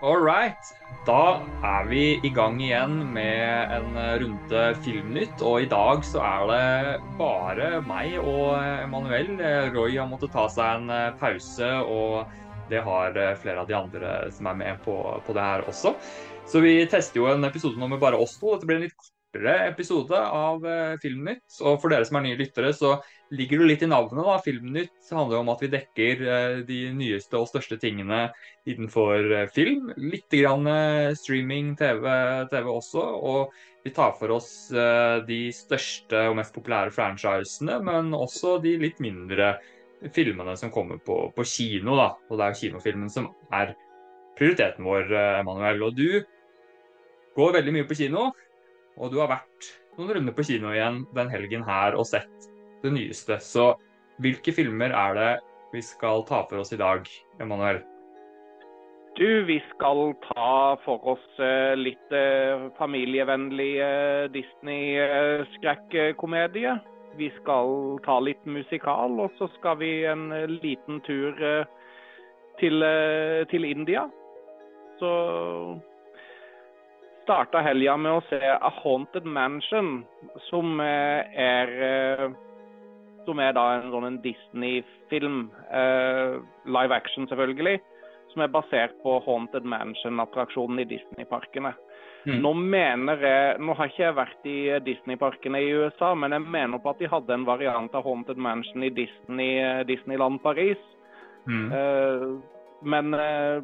All right. Da er vi i gang igjen med en runde Filmnytt. Og i dag så er det bare meg og Emanuel. Roy har måttet ta seg en pause, og det har flere av de andre som er med på, på det her også. Så vi tester jo en episode nå med bare oss to. Dette blir en litt kortere episode av Filmnytt. Og for dere som er nye lyttere, så ligger det litt i navnet. da. Filmnytt handler om at vi dekker eh, de nyeste og største tingene innenfor eh, film. Litt grann eh, streaming, TV, TV også. Og vi tar for oss de største og mest populære franchisene, men også de litt mindre filmene som kommer på, på kino. da. Og det er jo kinofilmen som er prioriteten vår, Emanuel. Og du går veldig mye på kino, og du har vært noen runder på kino igjen den helgen her og sett det nyeste. Så hvilke filmer er det vi skal ta for oss i dag, Emanuel? Du, vi skal ta for oss uh, litt uh, familievennlig Disney-skrekkomedie. Vi skal ta litt musikal, og så skal vi en liten tur til, til India. Så starta helga med å se A Haunted Mansion, som er som er da en sånn Disney-film, eh, live action selvfølgelig, som er basert på Haunted Mansion-attraksjonen i Disney-parkene. Mm. Nå mener jeg, nå har ikke jeg vært i Disney-parkene i USA, men jeg mener på at de hadde en variant av Haunted Mansion i Disney, Disneyland Paris. Mm. Eh, men eh,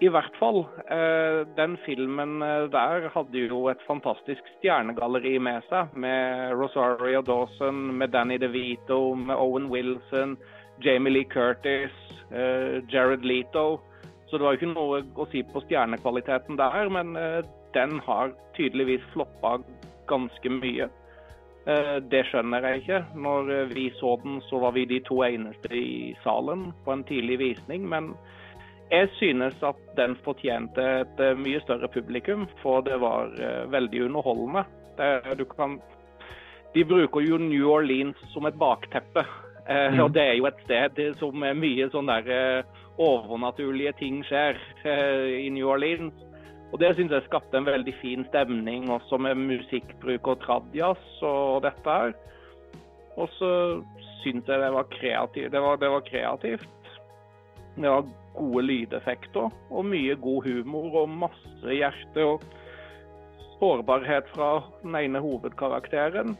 i hvert fall. Eh, den filmen eh, der hadde jo et fantastisk stjernegalleri med seg. Med Rosario Dawson, med Danny DeVito, med Owen Wilson, Jamie Lee Curtis, eh, Jared Leto. Så det var jo ikke noe å si på stjernekvaliteten der, men den har tydeligvis floppa ganske mye. Det skjønner jeg ikke. Når vi så den, så var vi de to eneste i salen på en tidlig visning. men jeg synes at den fortjente et eh, mye større publikum, for det var uh, veldig underholdende. Det, kan, de bruker jo New Orleans som et bakteppe. Uh, mm. Og det er jo et sted som er mye sånn der overnaturlige ting skjer i New Orleans. Og det syns jeg skapte en veldig fin stemning, også med musikkbruk og tradjazz og dette her. Og så syns jeg det var kreativt. Det var, det var kreativt. Det var gode lydeffekter og mye god humor og masse hjerte og sårbarhet fra den ene hovedkarakteren.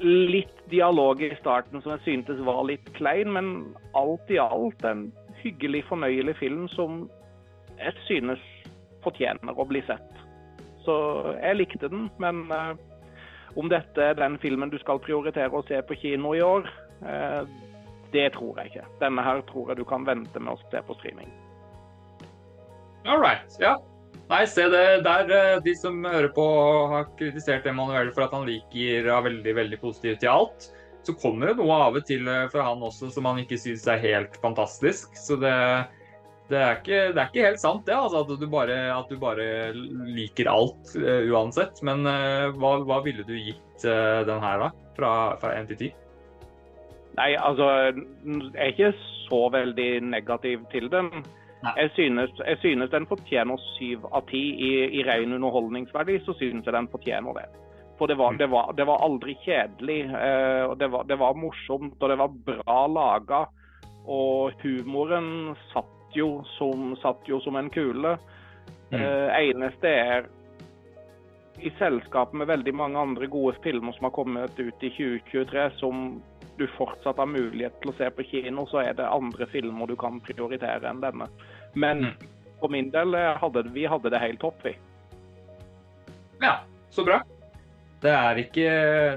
Litt dialog i starten som jeg syntes var litt klein, men alt i alt en hyggelig, fornøyelig film som jeg synes fortjener å bli sett. Så jeg likte den, men uh, om dette er den filmen du skal prioritere å se på kino i år, uh, det tror jeg ikke. Denne her tror jeg du kan vente med å se på streaming. All right. Ja. Nei, se det der. Eh, de som hører på har kritisert Emanuel for at han liker er veldig, veldig positivt til alt. Så kommer det noe av og til eh, fra han også som han ikke syns er helt fantastisk. Så det, det, er, ikke, det er ikke, helt sant, det. Altså, at, du bare, at, du bare, liker alt uh, uansett. Men hva, hva, ville du gitt den her, da? Fra, 1 til 10? Nei, altså Jeg er ikke så veldig negativ til den. Jeg synes, jeg synes, den fortjener syv av ti. I, I ren underholdningsverdi så synes jeg den fortjener det. For det var, det var, det var aldri kjedelig. Eh, det var, det var, morsomt, og det var bra laga. Og humoren satt jo som, satt jo som en kule. Mm. Eh, eneste er i selskap med veldig mange andre gode filmer som har kommet ut i 2023, som du fortsatt har mulighet til å se på kino, så er det andre filmer du kan prioritere enn denne. Men mm. for min del eh, hadde vi hadde det helt topp, vi. Ja, så bra. Det er, ikke,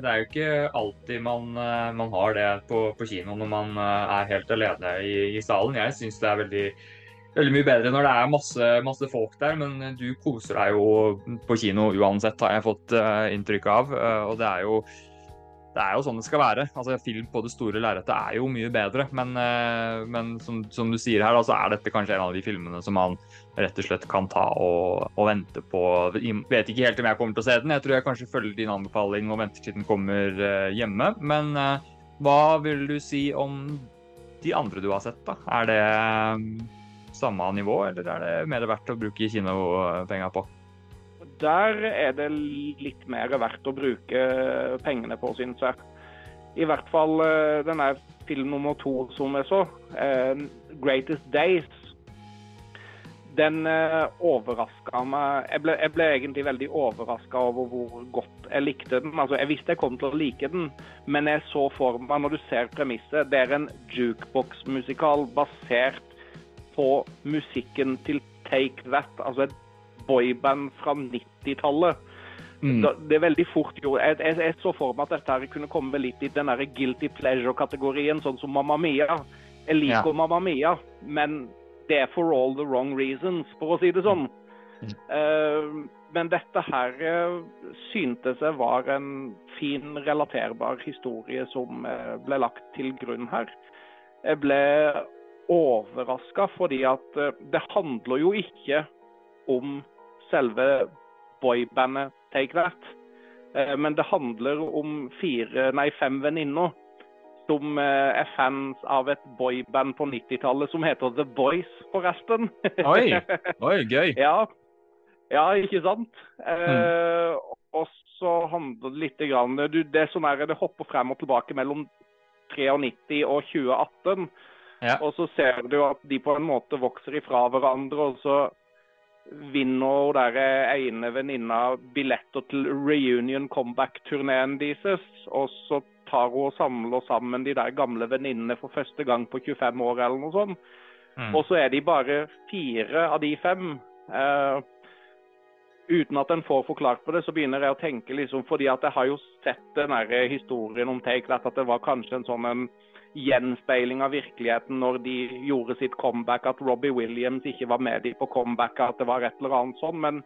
det er jo ikke alltid man, eh, man har det på, på, kino når man eh, er helt alene i, i salen. Jeg syns det er veldig, veldig, mye bedre når det er masse, masse, folk der, men du koser deg jo på kino uansett, har jeg fått inntrykk av. Og det er jo det er jo sånn det skal være. Altså, film på det store lerretet er jo mye bedre. Men, eh, men som, som, du sier her, så så er dette kanskje en av de filmene som man rett og slett kan ta og, og, vente på. Jeg vet ikke helt om jeg kommer til å se den. Jeg tror jeg kanskje følger din anbefaling og venter til den kommer uh, hjemme. Men uh, hva vil du si om de andre du har sett, da? Er det samme nivå, eller er det mer verdt å bruke kinopenger på? Der er det litt mer verdt å bruke pengene på, synes jeg. I hvert fall denne film nummer to som jeg så, 'Greatest Days', den uh, overraska meg jeg ble, jeg ble, egentlig veldig overraska over hvor godt jeg likte den. Altså, Jeg visste jeg kom til å like den, men jeg så for meg, når du ser premisset, det er en jukebox-musikal basert på musikken til Take That, altså et boyband fra 90-tallet. Mm. Det er veldig fort gjort. Jeg, jeg, jeg, så for meg at dette her kunne komme litt i den guilty pleasure-kategorien, sånn som Mamma Mia. Jeg liker ja. Mamma Mia, men det er for all the wrong reasons, for å si det sånn. Mm. Uh, men dette her uh, syntes jeg var en fin, relaterbar historie som uh, ble lagt til grunn her. Jeg ble overraska fordi at det handler jo ikke om selve boybandet Take That. Men det handler om fire, nei, fem venninner som eh, er fans av et boyband på 90-tallet som heter The Boys, forresten. Oi, Oi gøy. ja. ja, ikke sant? Mm. Eh, og så handler det litt grann, du, Det er sånn det hopper frem og tilbake mellom 93 og 2018. Ja. Og så ser du at de på en måte vokser ifra hverandre. og så vinner der ene venninna billetter til reunion comeback-turneen deres. Og så tar hun og samler sammen de der gamle venninnene for første gang på 25 år eller noe sånt. Mm. Og så er de bare fire av de fem. Uh, uten at en får forklart på det, så begynner jeg å tenke liksom, fordi at jeg har jo sett den der historien om Take That, at det var kanskje en sånn en gjenspeiling av virkeligheten når de gjorde sitt comeback, at Robbie Williams ikke var med de på comebacket, at det var et eller annet sånn. Men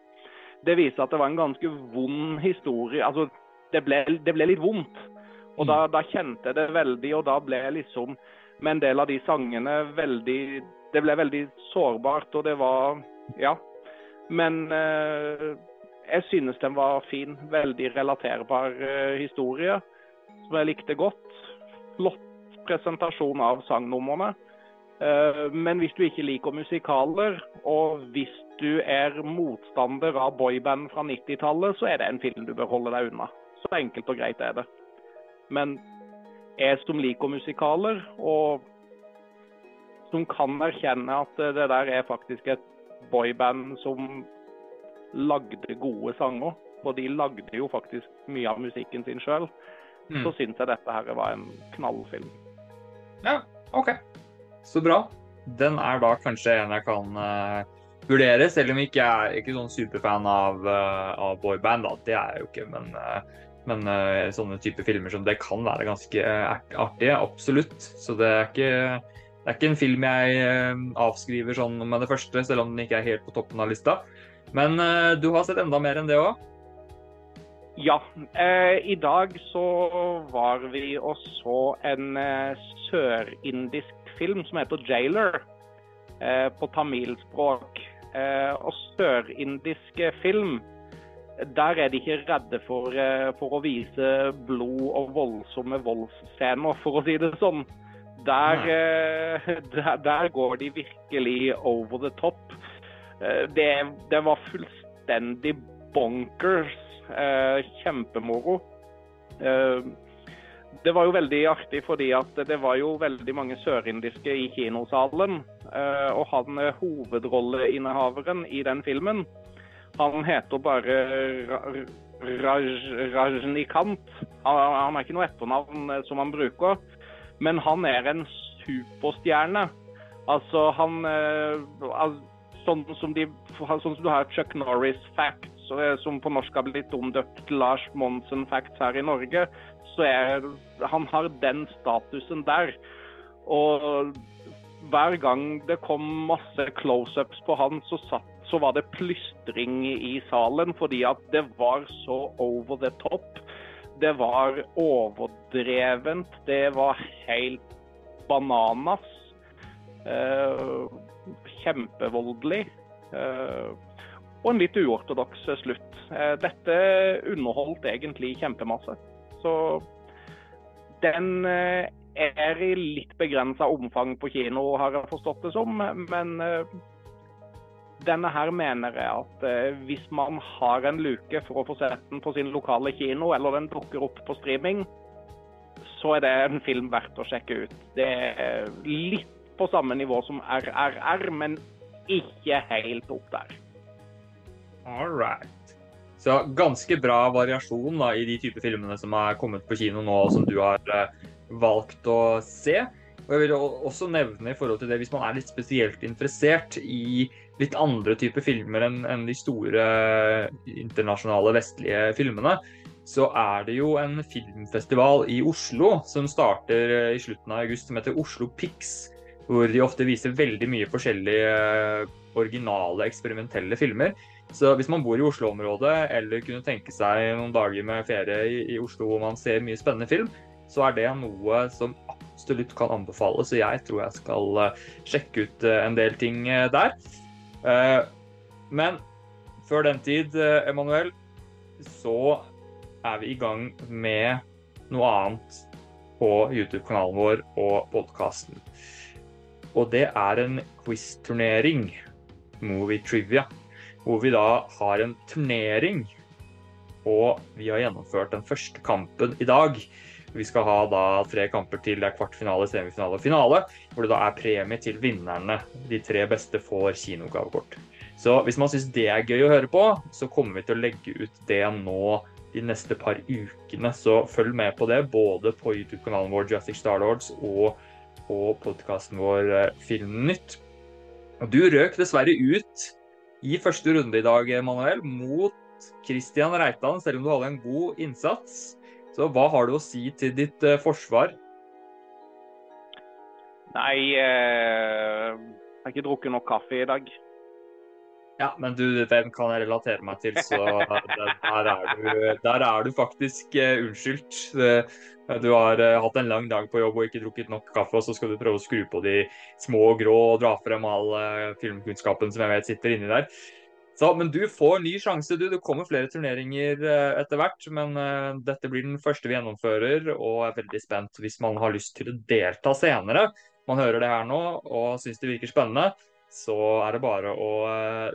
det viser at det var en ganske vond historie. Altså, det ble, det ble litt vondt. Og da, mm. da, kjente jeg det veldig, og da ble jeg liksom med en del av de sangene veldig Det ble veldig sårbart, og det var Ja. Men eh, jeg synes den var fin. Veldig relaterbar eh, historie, som jeg likte godt. Flott presentasjon av sangnumrene. Eh, men hvis du ikke liker musikaler, og hvis du er motstander av boyband fra 90-tallet, så er det en film du bør holde deg unna. Så enkelt og greit er det. Men jeg som liker musikaler, og som kan erkjenne at det der er faktisk et boyband som lagde gode sanger, for de lagde jo faktisk mye av musikken sin sjøl, mm. så syns jeg dette her var en knallfilm. Ja, OK. Så bra. Den er da kanskje en jeg kan uh, vurdere, selv om jeg ikke er ikke sånn superfan av, uh, av boyband. Da. Det er jeg jo ikke, men uh, men uh, sånne type filmer som det kan være ganske uh, artige, absolutt. Så det er ikke, det er ikke en film jeg uh, avskriver sånn med det første, selv om den ikke er helt på toppen av lista. Men du har sett enda mer enn det òg? Ja. I dag så var vi og så en sørindisk film som heter 'Jailer', på tamilspråk. og sørindisk film der er de ikke redde for, eh, for, å vise blod og voldsomme voldsscener, for å si det sånn. Der, eh, der, der går de virkelig over the top. Eh, det, det var fullstendig bonkers. Kjempemoro. Det var jo veldig artig fordi at det var jo veldig mange sørindiske i kinosalen. Og han hovedrolleinnehaveren i den filmen han heter bare Raj, Rajnikant. Han, han er ikke noe etternavn eh, som han bruker, men han er en superstjerne. Altså, han eh, Sånn som, de, sånn som du har Chuck Norris Facts, eh, som på norsk har blitt omdøpt til Lars Monsen Facts her i Norge, så er han har den statusen der. Og hver gang det kom masse close-ups på han, så satt så var det plystring i salen fordi at det var så over the top. Det var overdrevent. Det var helt bananas. Uh, kjempevoldelig. Uh, og en litt uortodoks slutt. Uh, dette underholdt egentlig kjempemasse. Så den er i litt begrensa omfang på kino, har jeg forstått det som. Men denne her mener jeg at uh, hvis man har en luke for å få sett den på sin lokale kino, eller den dukker opp på streaming, så er det en film verdt å sjekke ut. Det er litt på samme nivå som RRR, men ikke helt opp der. All right. Så ganske bra variasjon da, i de typer filmene som er kommet på kino nå, og som du har uh, valgt å se. Og jeg vil også nevne i forhold til det, Hvis man er litt spesielt interessert i litt andre typer filmer enn en de store internasjonale vestlige filmene, så er det jo en filmfestival i Oslo som starter eh, i slutten av august, som heter Oslo Pix. Hvor de ofte viser veldig mye forskjellige eh, originale, eksperimentelle filmer. Så hvis man bor i Oslo-området, eller kunne tenke seg noen dager med ferie i, Oslo hvor man ser mye spennende film, så er det noe som absolutt kan anbefales. Så jeg tror jeg skal sjekke ut en del ting der. Men før den tid, Emanuel, så er vi i gang med noe annet på YouTube-kanalen vår og podkasten. Og det er en quiz-turnering, Movie Trivia, hvor vi da har en turnering. Og vi har gjennomført den første kampen i dag. Vi skal ha da tre kamper til. Det er kvartfinale, semifinale og finale. Hvor det da er premie til vinnerne. De tre beste får kinogavekort. Så hvis man syns det er gøy å høre på, så kommer vi til å legge ut det nå de neste par ukene. Så følg med på det, både på YouTube-kanalen vår Jurassic Starlords og på podkasten vår eh, Filmnytt. Du røk dessverre ut i første runde i dag, Manuel, mot Christian Reitan, selv om du hadde en god innsats. Så hva har du å si til ditt uh, forsvar? Nei, uh, jeg har ikke drukket nok kaffe i dag. Ja, men du, den kan jeg relatere meg til, så der er du, der er du faktisk unnskyldt. Du har hatt en lang dag på jobb og ikke drukket nok kaffe, og så skal du prøve å skru på de små og grå og dra frem all filmkunnskapen som jeg vet sitter inni der. Så, men du får ny sjanse, du. Det kommer flere turneringer uh, etter hvert. Men dette blir den første vi gjennomfører, og er veldig spent hvis man har lyst til å delta senere. Man hører det her nå og syns det virker spennende så er det bare å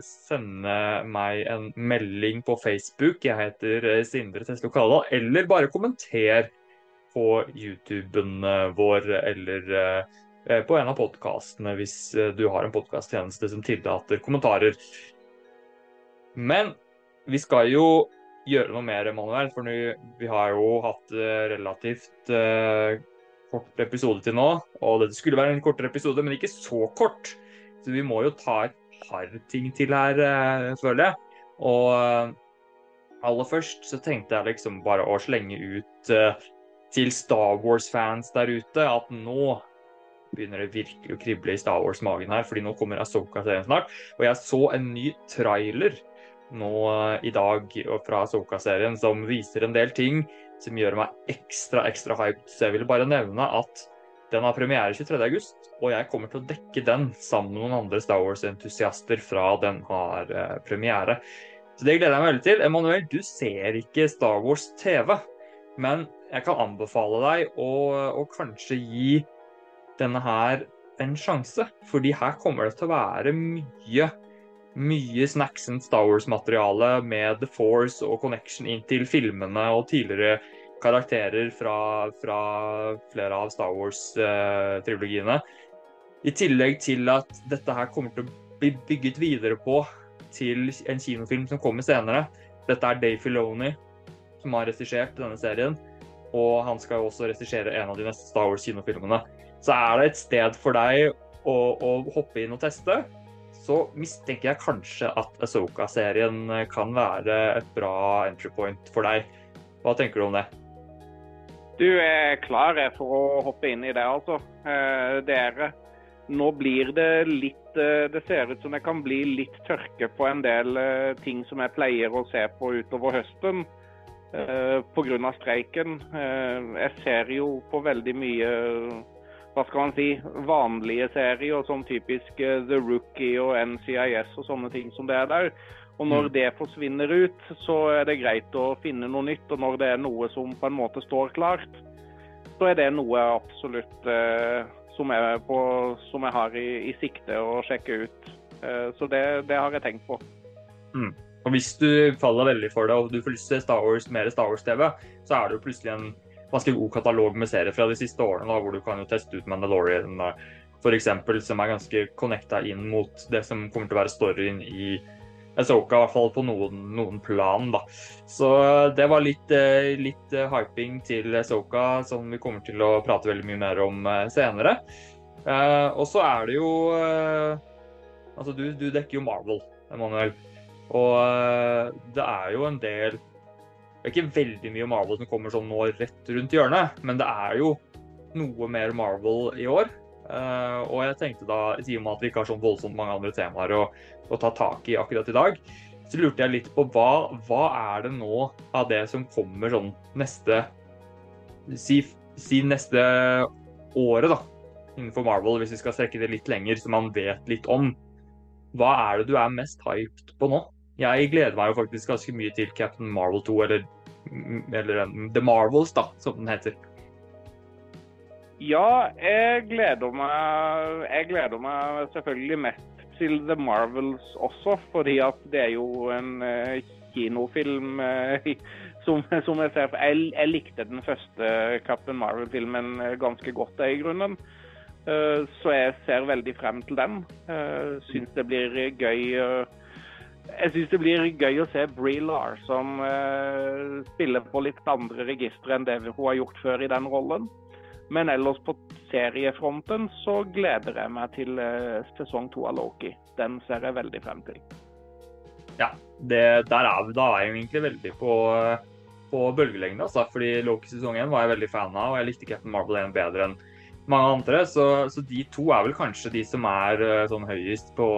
sende meg en melding på Facebook. Jeg heter Sindre Teslo Kalldal. Eller bare kommenter på YouTuben eh, vår eller eh, på en av podkastene hvis eh, du har en podkasttjeneste som tillater kommentarer. Men vi skal jo gjøre noe mer, Emanuel. For vi har jo hatt relativt uh, kort episode til nå. Og dette skulle være en kortere episode, men ikke så kort. Så vi må jo ta et par ting til her, uh, føler jeg. Og uh, aller først så tenkte jeg liksom bare å slenge ut til Star Wars-fans der ute at nå begynner det virkelig å krible i Star Wars-magen her, fordi nå kommer Asoka-serien snart. Og jeg så en ny trailer nå i dag fra Soka-serien som viser en del ting som gjør meg ekstra, ekstra hyped. Så jeg ville bare nevne at den har premiere 23.8, og jeg kommer til å dekke den sammen med noen andre Star Wars-entusiaster fra den har eh, premiere. Så det gleder jeg meg veldig til. Emanuel, du ser ikke Star Wars TV, men jeg kan anbefale deg å, å, kanskje gi denne her en sjanse. Fordi her kommer det til å være mye, mye snacks and Star Wars-materiale med The Force og connection inn til filmene og tidligere karakterer fra, fra flere av Star Wars-trilogiene. I tillegg til at dette her kommer til å bli bygget videre på til en kinofilm som kommer senere. Dette er Dave Filoni som har regissert denne serien og han skal jo også regissere en av de neste Star Wars-kinofilmene. Så er det et sted for deg å, å, hoppe inn og teste, så mistenker jeg kanskje at Asoka-serien kan være et bra entry point for deg. Hva tenker du om det? Du er klar for å hoppe inn i det, altså. Eh, dere. Nå blir det litt eh, Det ser ut som det kan bli litt tørke på en del eh, ting som jeg pleier å se på utover høsten. Eh, pga. streiken. Eh, jeg ser jo på veldig mye hva skal man si, vanlige serier, som typisk eh, The Rookie og NCIS og sånne ting som det er der. Og når mm. det forsvinner ut, så er det greit å finne noe nytt. Og når det er noe som på en måte står klart, så er det noe absolutt eh, som, jeg på, som, jeg har i, i, sikte å sjekke ut. Eh, så det, det, har jeg tenkt på. Mm. Og Hvis du faller veldig for det og du får lyst til Star Wars, mer Star Wars-TV, så er det jo plutselig en ganske god katalog med serier fra de siste årene, da, hvor du kan jo teste ut Mandalorian f.eks., som er ganske connecta inn mot det som kommer til å være storyen i Asoka, i hvert fall på noen, noen, plan. da. Så det var litt, eh, litt eh, hyping til Asoka, som vi kommer til å prate veldig mye mer om eh, senere. og så er det jo Altså, du, du dekker jo Marvel, Emanuel. Og det er jo en del Det er ikke veldig mye Marvel som kommer sånn nå rett rundt hjørnet, men det er jo noe mer Marvel i år. Uh, og jeg tenkte da, at vi ikke har sånn voldsomt mange andre temaer å, å, ta tak i akkurat i dag, så lurte jeg litt på hva, hva er det nå av det som kommer sånn neste Si, si neste året, da, innenfor Marvel, hvis vi skal strekke det litt lenger, så man vet litt om. Hva er det du er mest hyped på nå? Jeg gleder meg jo faktisk ganske mye til Captain Marvel 2, eller, eller The Marvels, da, som den heter. Ja, jeg gleder meg Jeg gleder meg selvfølgelig mest til The Marvels også, fordi at det er jo en uh, kinofilm uh, som, som, jeg ser jeg, jeg, likte den første Captain Marvel-filmen eh, ganske godt, i grunnen. Så jeg ser veldig frem til den. Syns det blir gøy jeg syns det blir gøy å se Bree Larson uh, spille på litt andre registre enn det hun har gjort før i den rollen. Men ellers på seriefronten så gleder jeg meg til uh, sesong to av Loki. Den ser jeg veldig frem til. Ja, det, der er vi da egentlig veldig på, på bølgelengde. Altså, fordi Loki sesong én var jeg veldig fan av, og jeg likte Captain Marvel 1 bedre enn mange andre. Så, så, de to er vel kanskje de som er uh, sånn høyest på,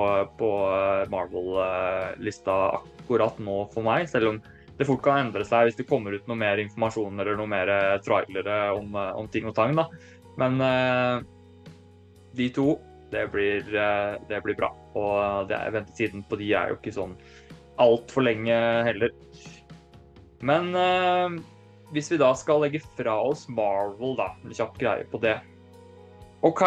på uh, Marvel-lista akkurat nå for meg. Selv om det fort kan endre seg hvis det kommer ut noe mer informasjon eller noe mer eh, trailere om, eh, om ting og tang. da. Men uh, de to, det blir, uh, det blir bra. Og det er, ventetiden på de er jo ikke sånn altfor lenge heller. Men uh, hvis vi da skal legge fra oss Marvel, da, en kjapp greie på det. OK.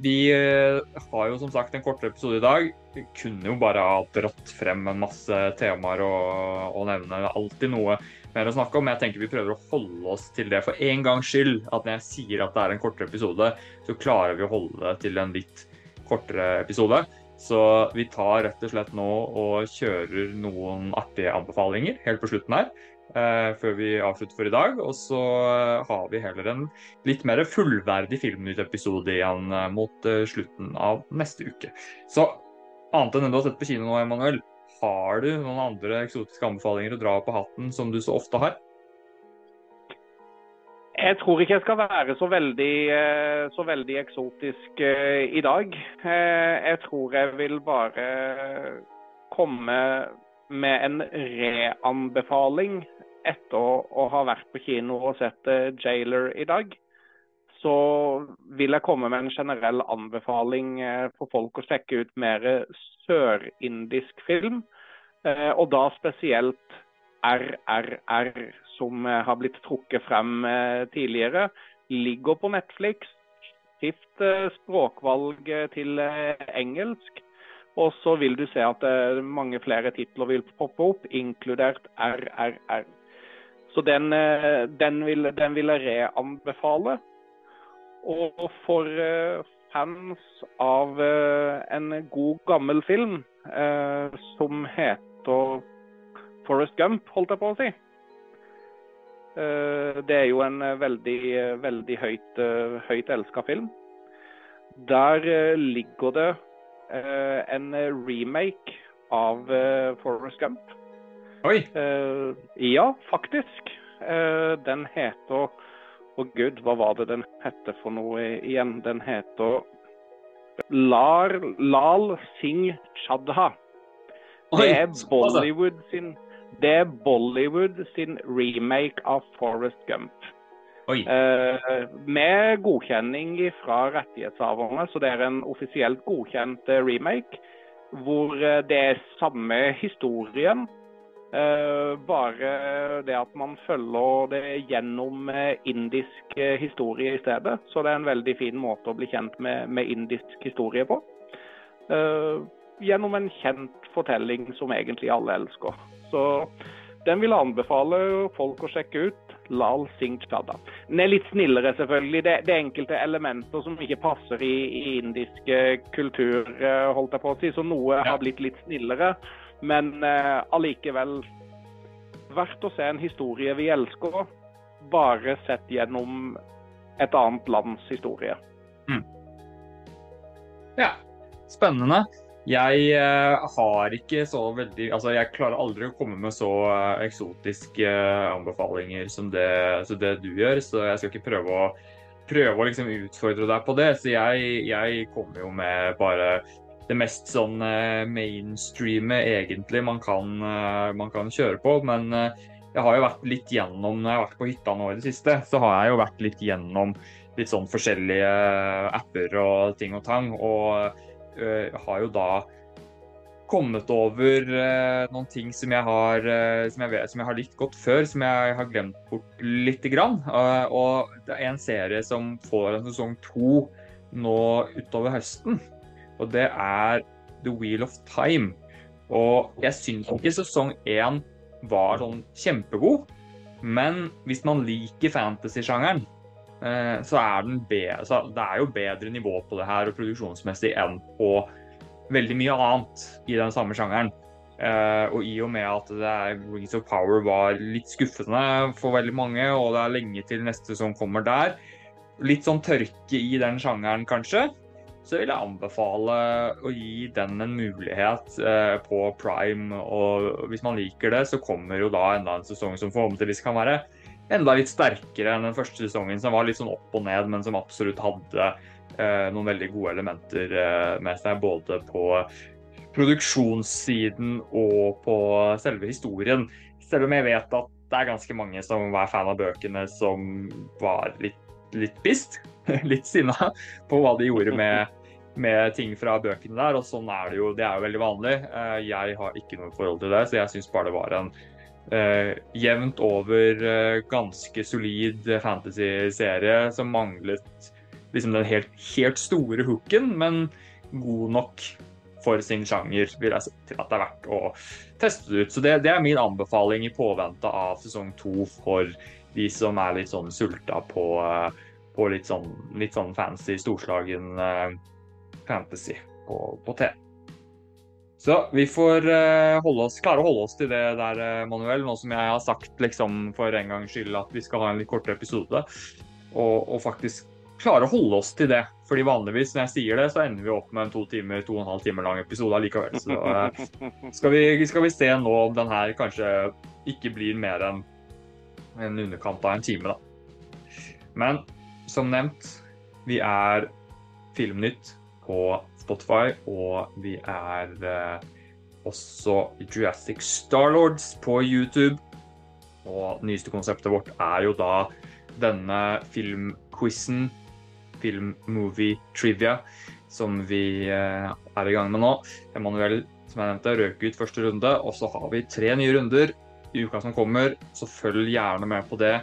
vi har jo som sagt en kortere episode i dag vi kunne jo bare ha dratt frem en masse temaer og, og nevne alltid noe mer å snakke om. Men jeg tenker vi prøver å holde oss til det for en gangs skyld. At når jeg sier at det er en kortere episode, så klarer vi å holde det til en litt kortere episode. Så vi tar rett og slett nå og kjører noen artige anbefalinger helt på slutten her. Uh, før vi avslutter for i dag. Og så uh, har vi heller en litt mer fullverdig Filmnytt-episode igjen uh, mot slutten av neste uke. Så Annet enn den du har sett på kino nå, Emanuel, har du noen andre eksotiske anbefalinger å dra på hatten som du så ofte har? Jeg tror ikke jeg skal være så veldig, eh, så veldig eksotisk eh, i dag. Eh, jeg tror jeg vil bare komme med en reanbefaling etter å ha vært på kino og sett 'Jailer' i dag så vil jeg komme med en generell anbefaling eh, for folk å sjekke ut mer sørindisk film. Eh, og da spesielt RRR, som eh, har blitt trukket frem tidligere. Ligger på Netflix. Skift språkvalg til engelsk. Og så vil du se at mange flere titler vil poppe opp, inkludert RRR. Så den, den, vil, den vil jeg reanbefale. Og for eh, fans av eh, en god, gammel film eh, som heter Forest Gump, holdt jeg på å si. Det er jo en veldig, veldig høyt, høyt elska film. Der ligger det en remake av Forest Gump. Oi! Ja, faktisk. Den heter å gud, hva var det den hette for noe igjen? Den heter Lar, Lal Singh Chadha. Det er Bollywood sin det er Bollywood sin remake av Forest Gump. Eh, med godkjenning fra rettighetshaverne, så det er en offisielt godkjent eh, remake. Hvor det er samme historien, bare det at man følger det gjennom eh, indisk eh, historie i stedet. Så det er en veldig fin måte å bli kjent med, med indisk historie på. gjennom en kjent fortelling som egentlig alle elsker. Så den vil jeg anbefale folk å sjekke ut. Lal Singh Chadda. Den er litt snillere, selvfølgelig. Det, det er enkelte elementer som ikke passer i, i indisk kultur, holdt jeg på å si. Så noe har blitt litt snillere. Men eh, allikevel verdt å se en historie vi elsker, bare sett gjennom et annet lands historie. Mm. Ja, spennende. Jeg uh, har ikke så veldig Altså, jeg klarer aldri å komme med så uh, eksotiske uh, anbefalinger som det, det, du gjør, så jeg skal ikke prøve å, prøve å liksom utfordre deg på det. Så jeg, jeg kommer jo med bare det mest sånn uh, mainstreame egentlig man kan, uh, man kan, kjøre på. Men uh, jeg har jo vært litt gjennom når jeg har vært på hytta nå i det siste, så har jeg jo vært litt gjennom litt sånn forskjellige apper og ting og tang. Og har jo da kommet over noen ting som jeg, har, som, jeg vet, som jeg har likt godt før, som jeg har glemt bort lite grann. og det er en serie som får en sesong to nå utover høsten. Og det er The Wheel of Time. Og jeg syns ikke sesong én var sånn kjempegod. Men hvis man liker fantasy-sjangeren, eh, så er den bedre, så det er jo bedre nivå på det her og produksjonsmessig enn på veldig mye annet i den samme sjangeren. Uh, og i og med at det er, Rings of Power var litt skuffende for veldig mange, og det er lenge til neste sesong kommer der. Litt sånn tørke i den sjangeren, kanskje så vil jeg anbefale å gi den en mulighet eh, på prime. Og hvis man liker det, så kommer jo da enda en sesong som forhåpentligvis kan være enda litt sterkere enn den første sesongen, som var litt sånn opp og ned, men som absolutt hadde eh, noen veldig gode elementer eh, med seg. Både på produksjonssiden og på selve historien. Selv om jeg vet at det er ganske mange som var fan av bøkene, som var litt, litt pissed, litt sinna på hva de gjorde med med ting fra bøkene der, og sånn er det jo. Det er jo veldig vanlig. Eh, jeg har ikke noe forhold til det, så jeg syns bare det var en uh, jevnt over uh, ganske solid fantasy-serie som manglet liksom den helt, helt store hooken, men god nok for sin sjanger, vil jeg si, til at det er verdt å teste det ut. Så det, det er min anbefaling i påvente av sesong to for de som er litt sånn sulta på, på litt, sånn, litt sånn fancy, storslagen fantasy på, på TV. Så vi får uh, oss, klare å holde oss til det der, uh, Manuel. Nå som jeg har sagt liksom, for en gangs skyld at vi skal ha en litt kortere episode. Og, og, faktisk klare å holde oss til det. Fordi vanligvis når jeg sier det, så ender vi opp med en to timer, to og en halv time lang episode allikevel. Så skal, vi, skal, vi, se nå om den her kanskje ikke blir mer enn en underkant av en time, da. Men som nevnt, vi er Filmnytt på Spotify, og vi er eh, også Jurassic Starlords på YouTube. Og nyeste konseptet vårt er jo da denne filmquizen, film-movie trivia, som vi eh, er i gang med nå. Emanuel, som jeg nevnte, røk ut første runde, og så har vi tre nye runder i uka som kommer, så følg gjerne med på det.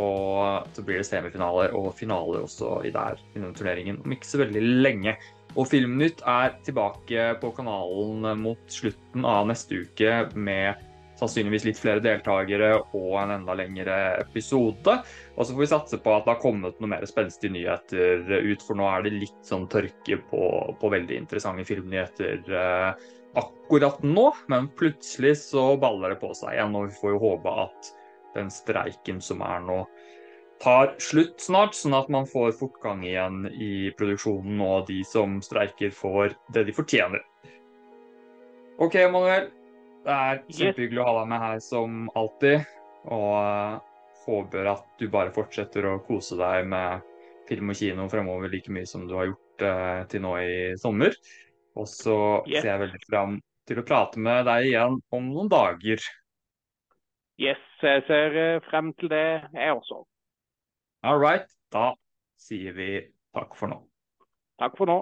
Og så blir det semifinaler og finaler også i der i denne turneringen om ikke så veldig lenge. Og Filmnytt er tilbake på kanalen mot slutten av neste uke med sannsynligvis litt flere deltakere og en enda lengre episode. Og så får vi satse på at det har kommet noe mer spenstige nyheter ut, for nå er det litt sånn tørke på, på veldig interessante filmnyheter eh, akkurat nå. Men plutselig så baller det på seg igjen, og vi får jo håpe at den streiken som er nå, tar slutt snart, sånn at man får fortgang igjen i produksjonen, og de som streiker, får det de fortjener. OK, Manuel. Det er kjempehyggelig å ha deg med her som alltid. Og uh, håper at du bare fortsetter å kose deg med film og kino fremover like mye som du har gjort uh, til nå i sommer. Og så yes. ser jeg veldig fram til å prate med deg igjen om noen dager. Yes, jeg ser eh, frem til det, jeg også. All right. Da sier vi takk for nå. Takk for nå.